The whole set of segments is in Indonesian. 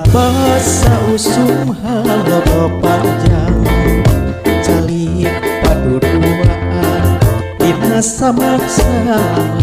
Abah sausum halogo panjang Calik paduduaan Dina samak sama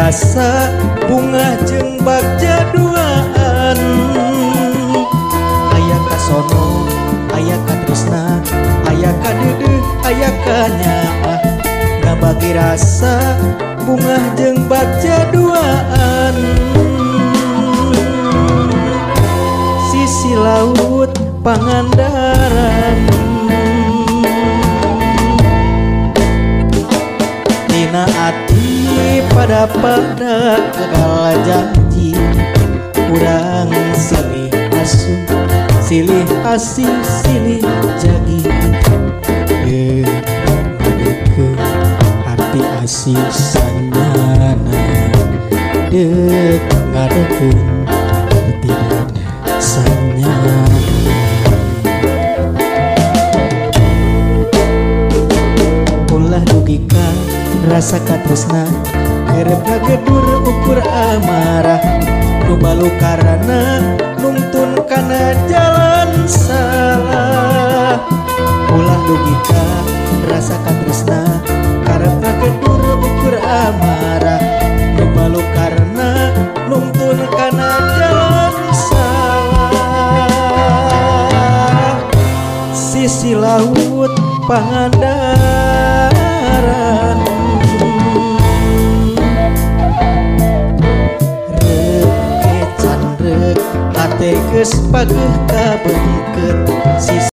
biasa bunga bagja duaan ayaah Kasono ayaah Katrisna ayaah kadede ayaah kanyaah nggak bagi rasa bunga bagja duaan sisi laut Pangandaran. Tina Ati pada pada segala janji. Kurang silih asu silih asih silih jagi eh ke hati asih sanyana dek ngadekeun tidak sanyana rasa katresna Herep gedur ukur amarah. Nubalu karena nungtun kana jalan salah. Ulah dugika rasa katresna Karep gedur ukur amarah. Nubalu karena nungtun kana jalan salah. Sisi laut Pangandaran teges pagi kabuktikan sisa